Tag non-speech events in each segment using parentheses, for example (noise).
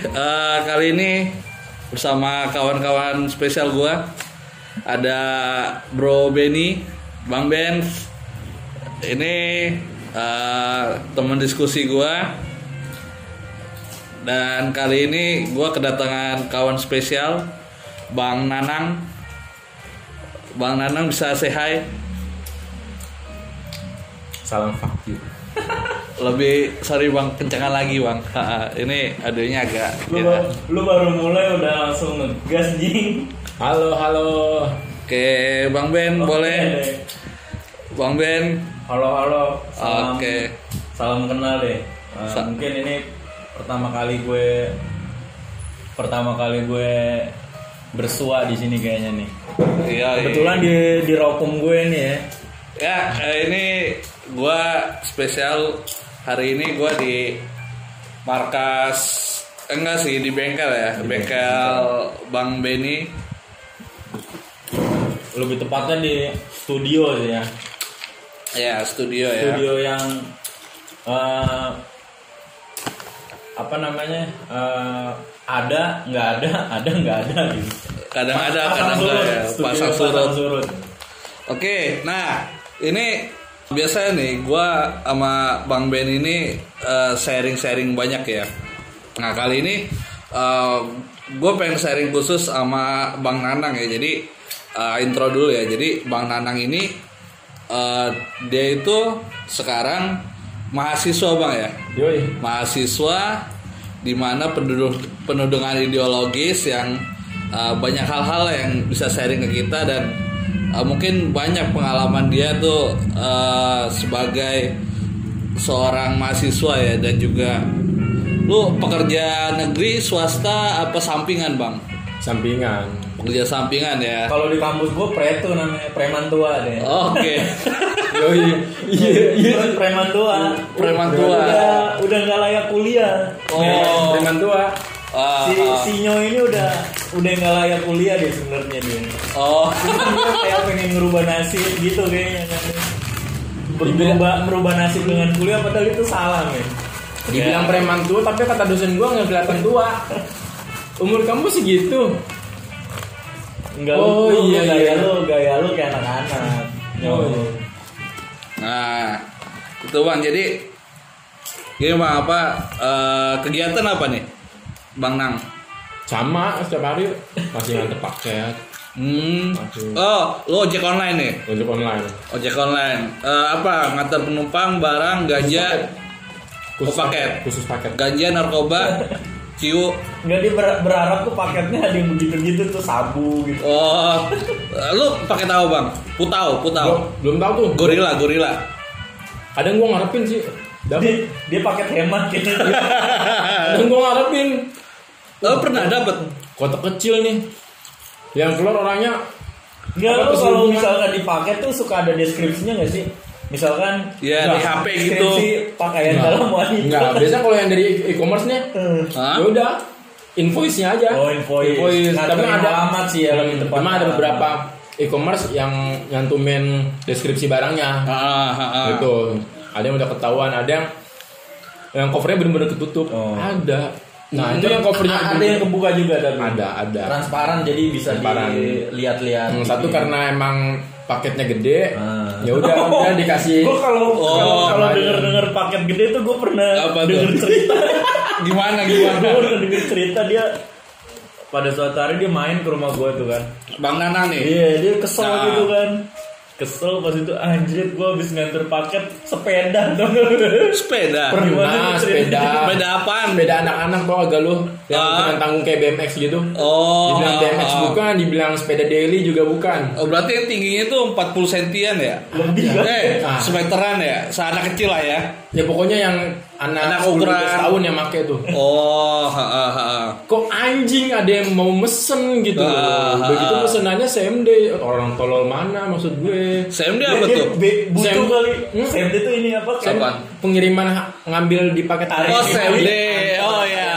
Eh, kali ini bersama kawan-kawan spesial gua. Ada Bro Benny, Bang Ben. Ini eh, teman diskusi gua. Dan kali ini gua kedatangan kawan spesial Bang Nanang. Bang Nanang bisa say? Salam fuck you. Lebih sorry Bang, kencangan lagi Bang. ini audionya agak Lu, ya. lu baru mulai udah langsung ngegas jing. Halo, halo. Oke, Bang Ben boleh. Oke. Bang Ben. Halo halo. Salam, Oke. Salam kenal deh. Uh, Sa- mungkin ini pertama kali gue pertama kali gue bersua di sini kayaknya nih. Iya. Kebetulan di di rokum gue nih ya. Ya, eh, ini gua spesial hari ini gua di markas eh, enggak sih di bengkel ya, bengkel Bang Benny. Lebih tepatnya di studio sih ya. Ya, studio ya. Studio yang eh, apa namanya? eh, ada, nggak ada, (laughs) ada nggak ada gitu. Kadang ada, Pasang kadang enggak ya. Studio Pasang pasang surut. surut. Oke, nah ini biasanya nih gua sama Bang Ben ini eh, sharing-sharing banyak ya. Nah kali ini gue pengen sharing khusus sama Bang Nanang ya. Jadi eh, intro dulu ya. Jadi Bang Nanang ini eh, dia itu sekarang mahasiswa bang ya. Yoi. Mahasiswa di mana penduduk penodongan ideologis yang uh, banyak hal-hal yang bisa sharing ke kita dan uh, mungkin banyak pengalaman dia tuh uh, sebagai seorang mahasiswa ya dan juga lu pekerja negeri swasta apa sampingan bang Sampingan. pekerja sampingan ya Kalau di kampus gue preto namanya preman tua deh. oke Yoi. (laughs) Iya, iya. preman tua. Preman tua. Udah udah nggak layak kuliah. oh Preman tua. ah, Si ah. Sinyo ini udah udah nggak layak kuliah deh sebenarnya dia. oh kayak pengen ngerubah nasib gitu kayaknya kan. Berubah merubah nasib dengan kuliah padahal itu salah men. Dibilang preman tua, tapi kata dosen gua nggak kelihatan tua. Umur kamu segitu. Enggak Oh, lu, lu iya, gaya iya. lu gaya lu kayak anak-anak. Oh, Yo. iya. Nah, itu bang. Jadi, gini bang apa eh, kegiatan apa nih, bang Nang? Sama setiap hari masih nganter paket, Hmm. Masih. Oh, lo ojek online nih? ojek online. Ojek online. Eh, apa? Ngantar penumpang, barang, ganja, Khusus Oh, paket. Khusus paket. ganja, narkoba, ciu. Enggak dia ber- berharap tuh paketnya ada yang begitu-gitu tuh sabu gitu. Oh, lu pakai tahu bang? Putau, putau. belum tahu tuh. Gorila, gorila. Kadang gua ngarepin sih. Dia, Dapat. dia paket hemat gitu. (laughs) Kadang gua ngarepin. Lo pernah dapet? Kotak kecil nih. Yang keluar orangnya Apa lu kalau misalkan di paket tuh suka ada deskripsinya nggak sih? Misalkan Ya di HP gitu. pakaian dalam wanita. Enggak, biasanya kalau yang dari e-commerce Eh. Hah? ya udah invoice-nya aja. Oh, invoice. Tapi Nganterin ada alamat sih ya, lebih tepat. Cuma ada beberapa e-commerce yang nyantumin deskripsi barangnya. Ah, ah, ah. Gitu. Ada yang udah ketahuan, ada yang yang covernya benar-benar ketutup. Oh. Ada. Nah, itu yang covernya ada yang kebuka juga tapi ada, ada. transparan jadi bisa Transparan. dilihat-lihat. Yang satu karena emang paketnya gede, Ah. ya udah (laughs) udah dikasih Gue kalau Oh, kalau kalau sama denger aja. denger paket gede tuh gue pernah Apa tuh? denger cerita. (laughs) Gimana, gue gimana? pernah denger cerita dia pada suatu hari dia main ke rumah gue tuh kan. Bang Nanang nih. Iya dia kesel Nah. gitu kan. Kesel pas itu anjir gue habis nganter paket sepeda dong. Sepeda. Pernah tuh sepeda? Apaan? beda anak-anak tau agak lu yang Ah. dengan tanggung kayak BMX gitu. Oh, dibilang ah, BMX ah. bukan, dibilang sepeda daily juga bukan. Oh, berarti yang tingginya tuh 40 sentian ya? Lebih kan? Eh, Ah. semeteran ya? Seanak kecil lah ya? Ya pokoknya yang anak, Anak 10 ukuran. tahun yang make tuh. Oh, ha, ha, ha. Kok anjing ada yang mau mesen gitu. Ah, ah, Begitu pesenannya CMD. Orang tolol mana maksud gue? CMD apa tuh? butuh Sem- kali. Hmm? CMD tuh ini apa? Siapa? Kan Pengiriman ha- ngambil di paket. Oh, CMD. ini. Oh ya.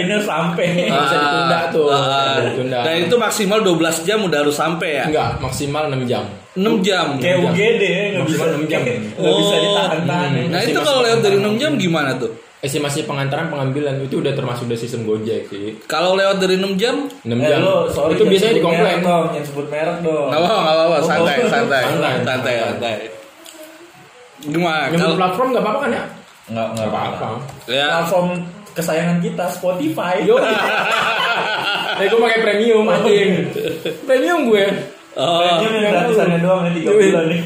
Ini sampai. Nggak (laughs) bisa ditunda tuh. Ah, bisa ditunda. Dan itu maksimal 12 jam udah harus sampai ya? Enggak, maksimal 6 jam. 6 jam. Kayak. UGD ya nggak bisa Maksimal enam jam. (laughs) nggak bisa Oh. ditahan-tahan. Hmm. Nah Masih itu kalau lewat dari akal. 6 jam gimana tuh? estimasi pengantaran pengambilan itu udah termasuk dari sistem Gojek sih. Kalau lewat dari 6 jam 6 Eh, jam. lo, sorry, itu biasanya sebut dikomplain. merek dong, jangan sebut merek dong. nggak apa nggak apa Oh, santai oh. santai Santai. santai santai gimana Nyebut kalau platform nggak apa-apa kan ya? Nggak, nggak Nggak apa-apa. ya Platform kesayangan kita, Spotify. Yo. (laughs) Eh gue pakai premium anjing. premium gue. oh, Ini yang gratisannya doang nih 3 bulan nih.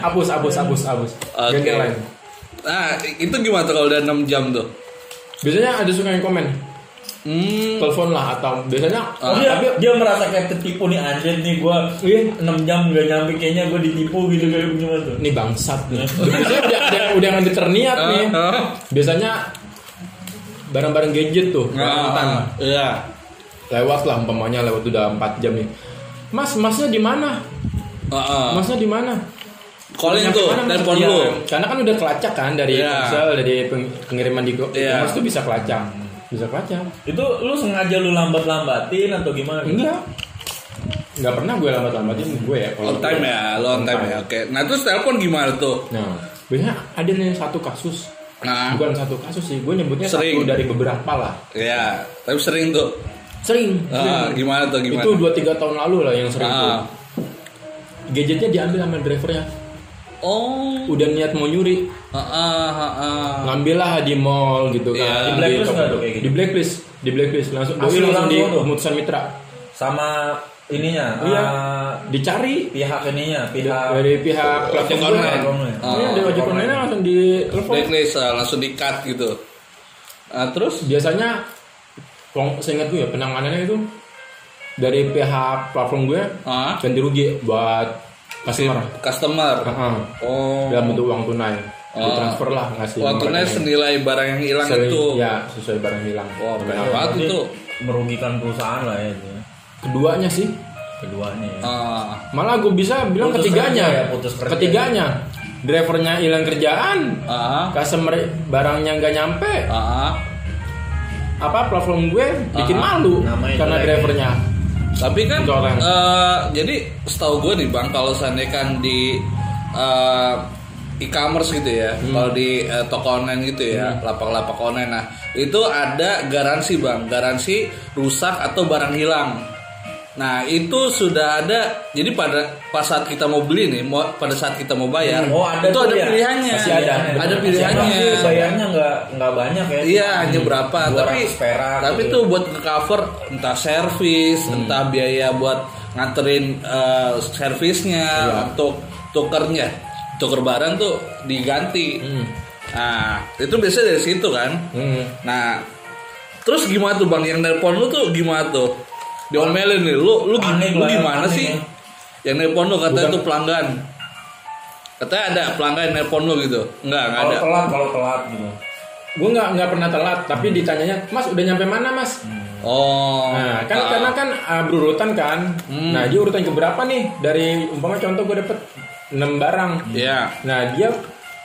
Hapus, hapus, hapus, hapus. Oke. Nah itu gimana tuh kalau udah 6 jam tuh Biasanya ada suka yang komen, hmm telepon lah atau biasanya Oh, dia, dia merasa kayak ketipu nih anjir nih gua Iya. 6 jam gak nyampe kayaknya gua ditipu gitu kayak gimana tuh. ini bangsat nih. Biasanya udah, udah, udah ngambil terniat nih. Ah, Biasanya barang-barang gadget tuh, ah, rambutan. ah, iya lewat lah umpamanya lewat udah 4 jam nih. Mas, masnya di mana? Ah, ah. Masnya di mana? calling tuh telepon Iya, lu Karena kan udah kelacak kan dari Iya. Ponsel, dari peng- pengiriman di. Iya. Mas tuh bisa kelacak. Bisa kelacak. Itu lu sengaja lu lambat-lambatin atau gimana? Enggak. Enggak pernah gue lambat-lambatin gue ya. kalau on time gue. ya lo on time ya oke nah terus telepon gimana tuh Nah, biasanya ada nih satu kasus. nah Bukan satu kasus sih, gue nyebutnya Sering. satu dari beberapa lah. ya tapi sering tuh Sering. Ah, sering. gimana tuh gimana Itu 2-3 tahun lalu lah yang sering tuh. Ah. Gadgetnya diambil sama drivernya. Oh Udah niat mau nyuri, ah, ah, ah, ah. ngambil lah di mall gitu kan. Di blacklist nggak tuh kayak gitu? Di blacklist, di blacklist langsung. Asli langsung di pemutusan mitra. Sama ininya, Iya. eh, Dicari pihak ininya, pihak dari pihak platform online. online. Oh, Iya, dari ojek online. online langsung di telepon. blacklist ah, langsung di cut gitu Ah, terus Biasanya kalau saya ingat gue ya penanganannya itu dari pihak platform gue ah ganti rugi buat customer. customer Heeh. oh Dalam bentuk uang tunai. Oh. Ditransfer lah ngasih. uang tunai senilai barang yang hilang Sesuai- itu Ya, sesuai barang hilang. wah banyak banget Berarti itu merugikan perusahaan lah ya itu. Keduanya sih. Keduanya ya. ah Malah gue bisa bilang Putus ketiganya. kerja ya, putus kerja. Ketiganya. Drivernya hilang kerjaan, ah customer barangnya nggak nyampe, ah apa platform gue bikin Ah, malu namanya karena drivernya. Tapi kan eh, jadi setahu gue nih bang kalau seandainya kan di eh, e-commerce gitu ya, Hmm. kalau di eh, toko online gitu ya, lapak-lapak online, nah itu ada garansi bang, garansi rusak atau barang hilang. Nah itu sudah ada, jadi pada pas saat kita mau beli nih, mau, pada saat kita mau bayar, Oh, ada itu ada ya? pilihannya, Masih ada. ada Tapi pilihannya. bayarnya nggak nggak banyak ya. Iya hanya berapa 200 tapi perak tapi gitu. tuh buat ke cover entah servis entah biaya buat nganterin eh, servisnya untuk tukernya tuker barang tuh diganti Hmm. nah itu biasanya dari situ kan Hmm. nah terus gimana tuh bang yang nelpon lu tuh gimana tuh diomelin nih lu lu, Panik lu lah, gimana panik sih ya. yang nelpon lu katanya Bukan- tuh pelanggan katanya ada pelanggan yang nelpon lu gitu enggak enggak Kalau ada telat kalau telat gitu. Gue nggak nggak pernah telat, tapi ditanyanya, Mas udah nyampe mana Mas? oh Nah, kan ah. karena kan uh, berurutan kan. Hmm. Nah, dia urutan keberapa nih? Dari umpama contoh gue dapet 6 barang. Iya. Nah, dia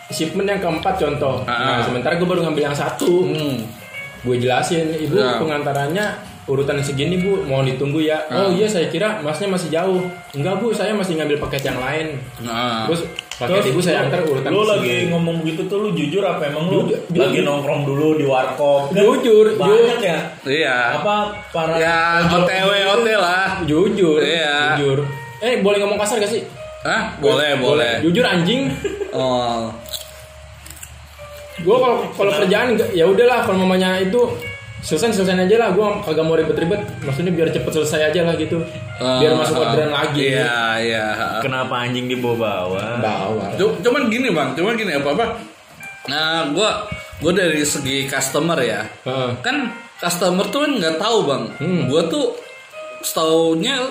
shipment yang keempat contoh. Ah. Nah, sementara gue baru ngambil yang satu. Hmm. Gue jelasin, ibu Ya. pengantarannya urutan segini bu, mohon ditunggu ya. Ah. Oh iya, saya kira masnya masih jauh. Enggak bu, saya masih ngambil paket yang lain. Nah. Terus paket ibu saya antar urutan Lu ke lagi ngomong begitu tuh lu jujur apa emang lu Jujur, lagi jujur. nongkrong dulu di warkop? Kan Jujur, banyak ya. Iya. Apa para Ya OTW OT lah. Jujur, Iya. jujur. Eh, boleh ngomong kasar gak sih? Hah? Boleh, boleh. Jujur anjing. (laughs) Oh. Gue kalau kalau kerjaan ya udahlah kalau mamanya itu selesai selesai aja lah. Gue kagak mau ribet-ribet. Maksudnya biar cepet selesai aja lah gitu. Biar masuk Oh, orderan lagi. Iya, iya. Kenapa anjing dibawa-bawa? Bawa. Cu- Cuman gini bang, cuman gini apa apa. Nah, gua gua dari segi customer ya, Heeh. kan customer tuh kan nggak tahu bang. Hmm. Gua tuh setaunya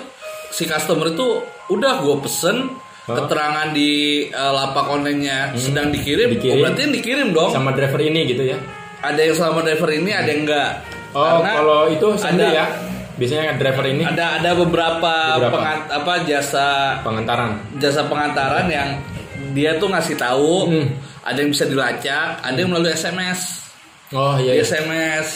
si customer itu udah gua pesen keterangan di eh, lapak online-nya sedang dikirim, Dikirim. oh, berarti yang dikirim dong. Sama driver ini gitu ya. Ada yang selama driver ini, ada yang enggak. Oh, Karena kalau itu sendiri ada- ya. Biasanya driver ini ada ada beberapa, Beberapa. pengan- apa jasa pengantaran. jasa pengantaran yang dia tuh ngasih tahu Hmm. ada yang bisa dilacak ada yang melalui SMS Oh iya. Iya. SMS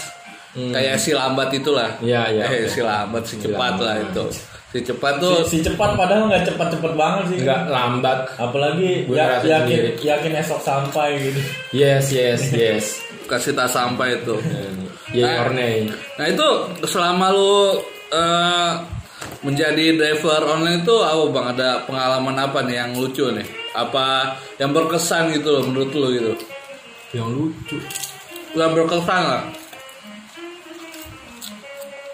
Hmm. kayak si lambat itulah Iya, iya, eh si lambat si cepat lah itu si cepat tuh si, si cepat padahal nggak cepat-cepat banget sih nggak lambat apalagi ya, yakin sendiri. yakin esok sampai gitu yes yes (laughs) yes kasih tas sampai itu. Ya orne nah itu selama lu eh, menjadi driver online itu apa bang? Ada pengalaman apa nih yang lucu nih? Apa yang berkesan gitu loh menurut lu gitu? Yang lucu. Yang berkesan lah.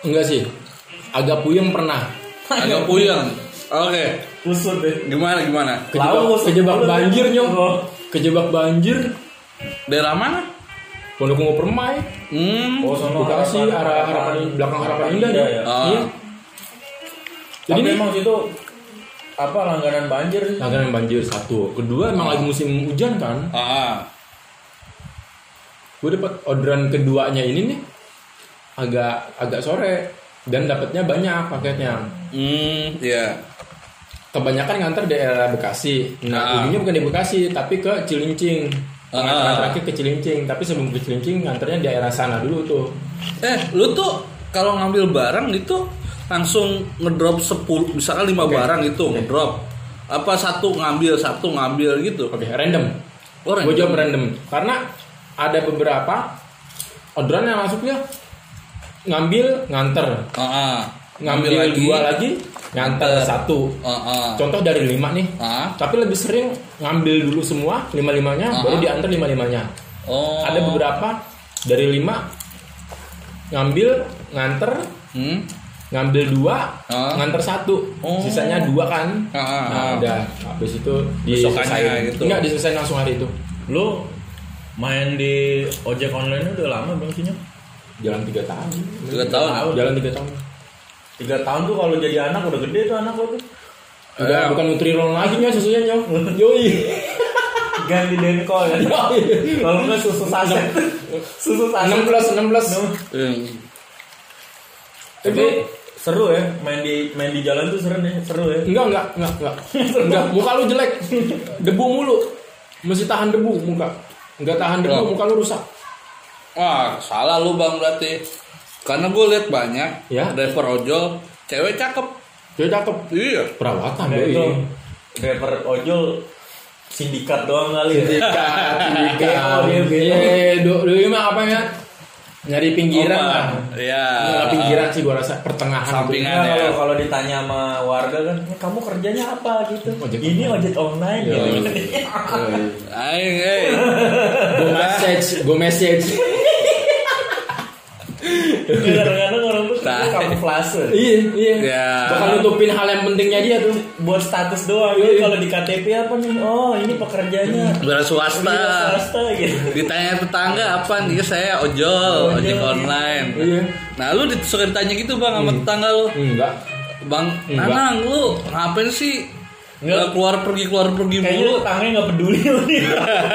Enggak sih. Agak puyeng pernah. Agak puyeng. Oke. Kusut deh. Gimana gimana? Kejebak, Lalu, kejebak banjir nyong. Kejebak banjir. Daerah mana pondok ungu permai hmm. oh sono Bekasi arah harapan belakang harapan indah ya ya. Ah. iya jadi tapi emang situ apa langganan banjir? Sih. langganan banjir satu. Kedua emang lagi musim hujan kan? Ah gue dapat orderan keduanya ini nih agak agak sore. Dan dapatnya banyak paketnya. Hmm ya kebanyakan nganter daerah Bekasi. Nah Ah. ujungnya bukan di Bekasi tapi ke Cilincing Ah. pengantaran terakhir ke Cilincing tapi sebelum ke Cilincing nganternya daerah sana dulu tuh eh lu tuh kalau ngambil barang itu langsung ngedrop 10 misalkan 5 Oke. barang itu ngedrop apa satu ngambil satu ngambil gitu oke random Oh, random. gue jawab random karena ada beberapa orderan yang masuknya ngambil nganter Ah, ah. Ngambil dua lagi nganter satu Ah, ah. contoh dari lima nih Ah. tapi lebih sering ngambil dulu semua lima limanya Ah. baru diantar lima limanya oh ada beberapa dari lima ngambil nganter hmm? ngambil dua Ah. nganter satu Oh. sisanya dua kan Ah, ah, nah ah. udah habis itu diselesain gitu. enggak diselesain langsung hari itu lu main di ojek online udah lama belum sih jalan tiga tahun Tiga tahun? jalan tiga tahun tiga tahun tuh kalau jadi anak udah gede tuh anak lo tuh. Udah Eh. bukan Nutrilon lagi nya susunya nyok. (laughs) Yoi. Ganti denko ya. Kalau nggak susu saset. Susu saset. enam belas enam belas. Hmm. tapi seru ya main di main di jalan tuh seru nih seru ya. Enggak enggak enggak enggak. (laughs) Enggak muka lu jelek. Debu mulu. Mesti tahan debu muka. Enggak tahan debu Oh. muka lu rusak. Wah, salah lu bang berarti. Karena gue lihat banyak Ya. driver ojol, cewek cakep. dia cakep Iya. perawatan Nah, doi itu driver ojol sindikat doang kali ya Sindikat, (laughs) sindikat. Oh, dia gitu. Iya, do- doi mah apa ya? Nyari pinggiran Oh, lah. Iya. Nyari pinggiran sih gua rasa pertengahan. Sampingan. Nah, ya. kalau kalau ditanya sama warga kan, "Eh, kamu kerjanya apa gitu? Ojek Ini ojek online Iya. gitu. (laughs) Aing, eh. Gue message, gue message. Kadang-kadang orang tuh Tai. kamuflase. iya, iya. Ya. Bakal nutupin hal yang pentingnya dia tuh. Buat status doang. Iya, iya. kalau di KTP apa nih? Oh, ini pekerjaannya. Wira swasta. Swasta gitu. Ditanya tetangga apa nih saya ojol, ojek online. Iya. Nah lu suka ditanya gitu bang sama tetangga lu, Enggak. bang, Enggak. Nanang lu ngapain sih Enggak. Nggak keluar pergi keluar pergi Kayaknya mulu? tetangganya nggak peduli (laughs) sama dia.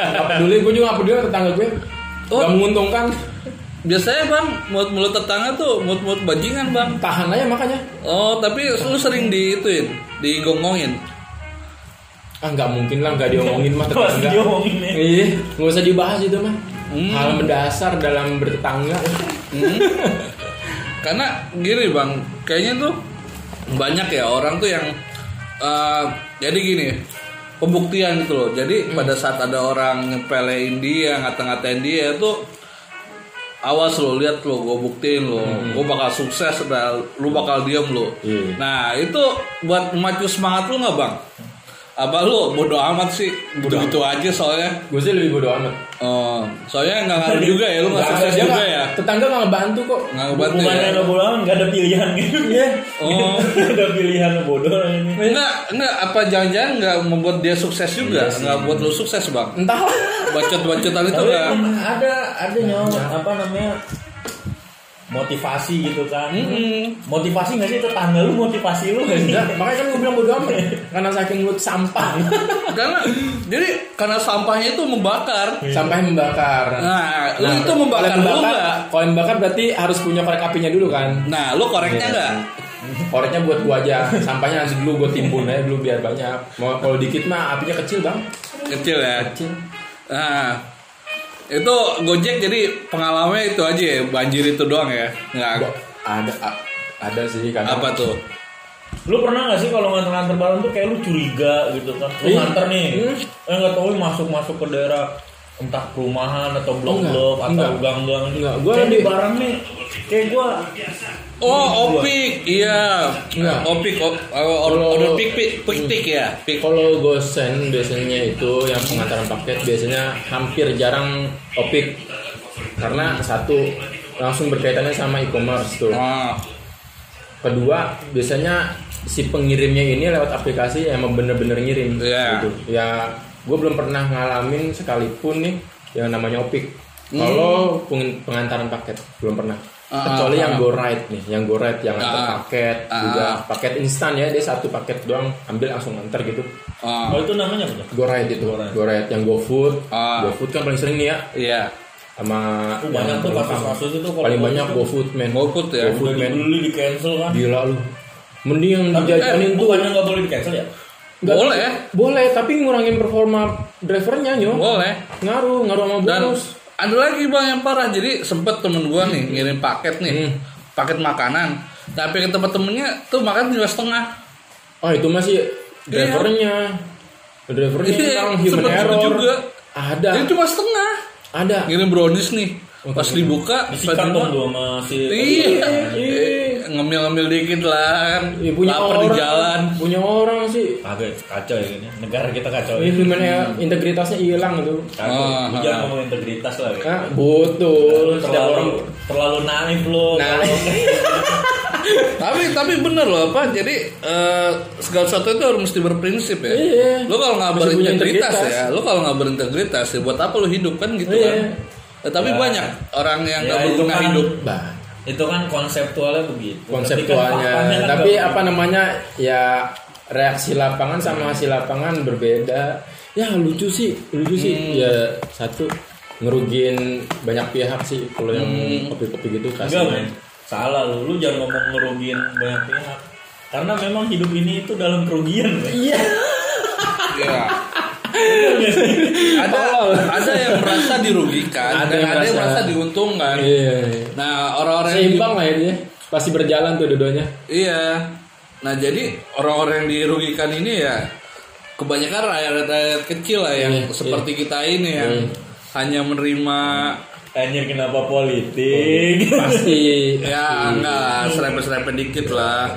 Gak peduli, gue juga gak peduli tetangga gue. Oh. Gak menguntungkan. Biasanya bang, mulut-mulut tetangga tuh mulut-mulut bajingan bang. Tahan aja makanya. Oh tapi lu sering diituin, digonggongin. Ah nggak mungkin lah nggak diomongin mah tetangga. diomongin ya. Iya, nggak usah dibahas itu mah. Hmm. Hal mendasar dalam bertetangga. Hmm. Karena gini bang, kayaknya tuh banyak ya orang tuh yang eh, jadi gini pembuktian gitu loh. Jadi pada saat ada orang nyepelein dia, ngata-ngatain dia tuh awas lo lihat lo, gue buktiin lo, gue bakal sukses, dah, lu bakal diem lo. Iya. Nah itu buat memacu semangat lu nggak bang? Apa lu bodoh amat sih, begitu aja soalnya. Gue sih lebih bodo amat. Oh, soalnya nggak ngaruh juga ya, lu nggak Nggak sukses juga nggak- ya. Tetangga nggak ngebantu kok. Nggak ngebantu Hubungannya ya. nggak bodoh nggak ada pilihan gitu. Iya. Oh. (laughs) Nggak ada pilihan bodoh ini. Enggak, enggak apa jangan-jangan enggak membuat dia sukses juga, enggak buat lu sukses, Bang. Entahlah. Bacot-bacotan itu enggak. ada ada nyong apa namanya motivasi gitu kan. Mm-mm. Motivasi nggak sih tetangga lu motivasi lu nggak sih? Enggak, makanya kan gue bilang bodo amat. (laughs) Karena saking mulut sampah. Karena jadi karena sampahnya itu membakar. Sampah yang membakar. Nah, lu itu membakar kalau lu membakar, enggak? kalau yang membakar berarti harus punya korek apinya dulu kan. Nah, lu koreknya enggak? Koreknya buat gua aja. Sampahnya nanti dulu gua timbun aja dulu biar banyak. Mau kalau dikit mah apinya kecil bang. Kecil ya. Kecil. Nah, itu Gojek jadi pengalamannya itu aja ya, banjir itu doang ya. Enggak Ada ada sih kan. apa tuh? Lu pernah gak sih kalau nganter-nganter barang tuh kayak lu curiga gitu kan? Lu Iya. nganter nih, Hmm. eh nggak tahu masuk-masuk ke daerah entah perumahan atau blok-blok atau gang-gang. Enggak, gua di barang nih, kayak gua Oh, opik, iya. Enggak. Opik, op, order pik pik pik pik ya. Pik. Kalau gosen biasanya itu yang pengantaran paket biasanya hampir jarang opik karena satu langsung berkaitannya sama e-commerce tuh. Ah, Kedua biasanya si pengirimnya ini lewat aplikasi yang emang bener-bener ngirim Iya. gitu. Ya gue belum pernah ngalamin sekalipun nih yang namanya opik. Hmm. Kalau peng- pengantaran paket belum pernah. Ah, Kecuali yang ah. go ride nih, yang go ride yang antar Ah, paket ah, juga paket instan ya dia satu paket doang ambil langsung antar gitu. ah, oh itu namanya apa tuh? Go ride itu, Go ride. go ride yang GoFood. Ah. GoFood kan paling sering nih ya iya. sama Tuh banyak yang tuh kasus-kasus itu kalau paling banyak GoFood man. GoFood ya. GoFood man. dibeli di cancel kan. Gila lu. Mending yang Tapi dijajanin eh, tuh bukannya nggak boleh di cancel ya? Nggak- Boleh. Boleh, tapi ngurangin performa drivernya nyo. Boleh. Ngaruh, ngaruh sama Dan bonus. Ada lagi bang yang parah. Jadi sempet temen gua nih ngirim paket nih, Hmm. paket makanan. Tapi ke tempat temennya tuh makan tinggal setengah. Oh, itu masih drivernya. Drivernya Iya, yang human sempet- sempet error. juga. Ada. Jadi cuma setengah. Ada. Ngirim brownies nih. Pas dibuka, Disikat pas dong dibuka, tuh sama si Iya. Iya. Ngemil-ngemil dikit lah kan. Ya, punya Lapar orang. di jalan. Punya orang sih. Kagak kacau ya ini. Negara kita kacau. Ini Ya. human error, integritasnya hilang itu. Kagak. Ah, Lu jangan ah. ngomong integritas lah. Ya. Ah, betul. Terlalu orang terlalu naif lu. Kalau- (laughs) tapi tapi bener loh apa jadi eh, segala sesuatu itu harus mesti berprinsip ya Iya. lo kalau nggak berintegritas integritas. ya lo kalau nggak berintegritas ya buat apa lo hidup kan gitu Iya. kan Ya, tapi Ya. banyak orang yang Ya, nggak itu berguna hidup bah, itu kan konseptualnya begitu. konseptualnya. Tapi, kan kan Tapi nggak apa namanya? Ya reaksi lapangan sama hasil lapangan berbeda. Ya lucu sih, lucu sih. Hmm. Ya satu ngerugiin banyak pihak sih kalau yang Hmm. kopi-kopi gitu kasih. Salah lu. Lu jangan ngomong ngerugiin banyak pihak. Karena memang hidup ini itu dalam kerugian. Iya. ya Iya sih? Ada ada yang merasa dirugikan Ada dan yang ada yang merasa- diuntungkan Iya. nah orang-orang yang Seimbang lah ya. Pasti berjalan tuh dua-duanya. Iya. Nah jadi orang-orang yang dirugikan ini ya kebanyakan rakyat-rakyat kecil lah yang Iya, seperti kita ini yang Iya. hanya menerima Anjir kenapa politik? Pasti. ya enggak serempet-serempet dikit lah.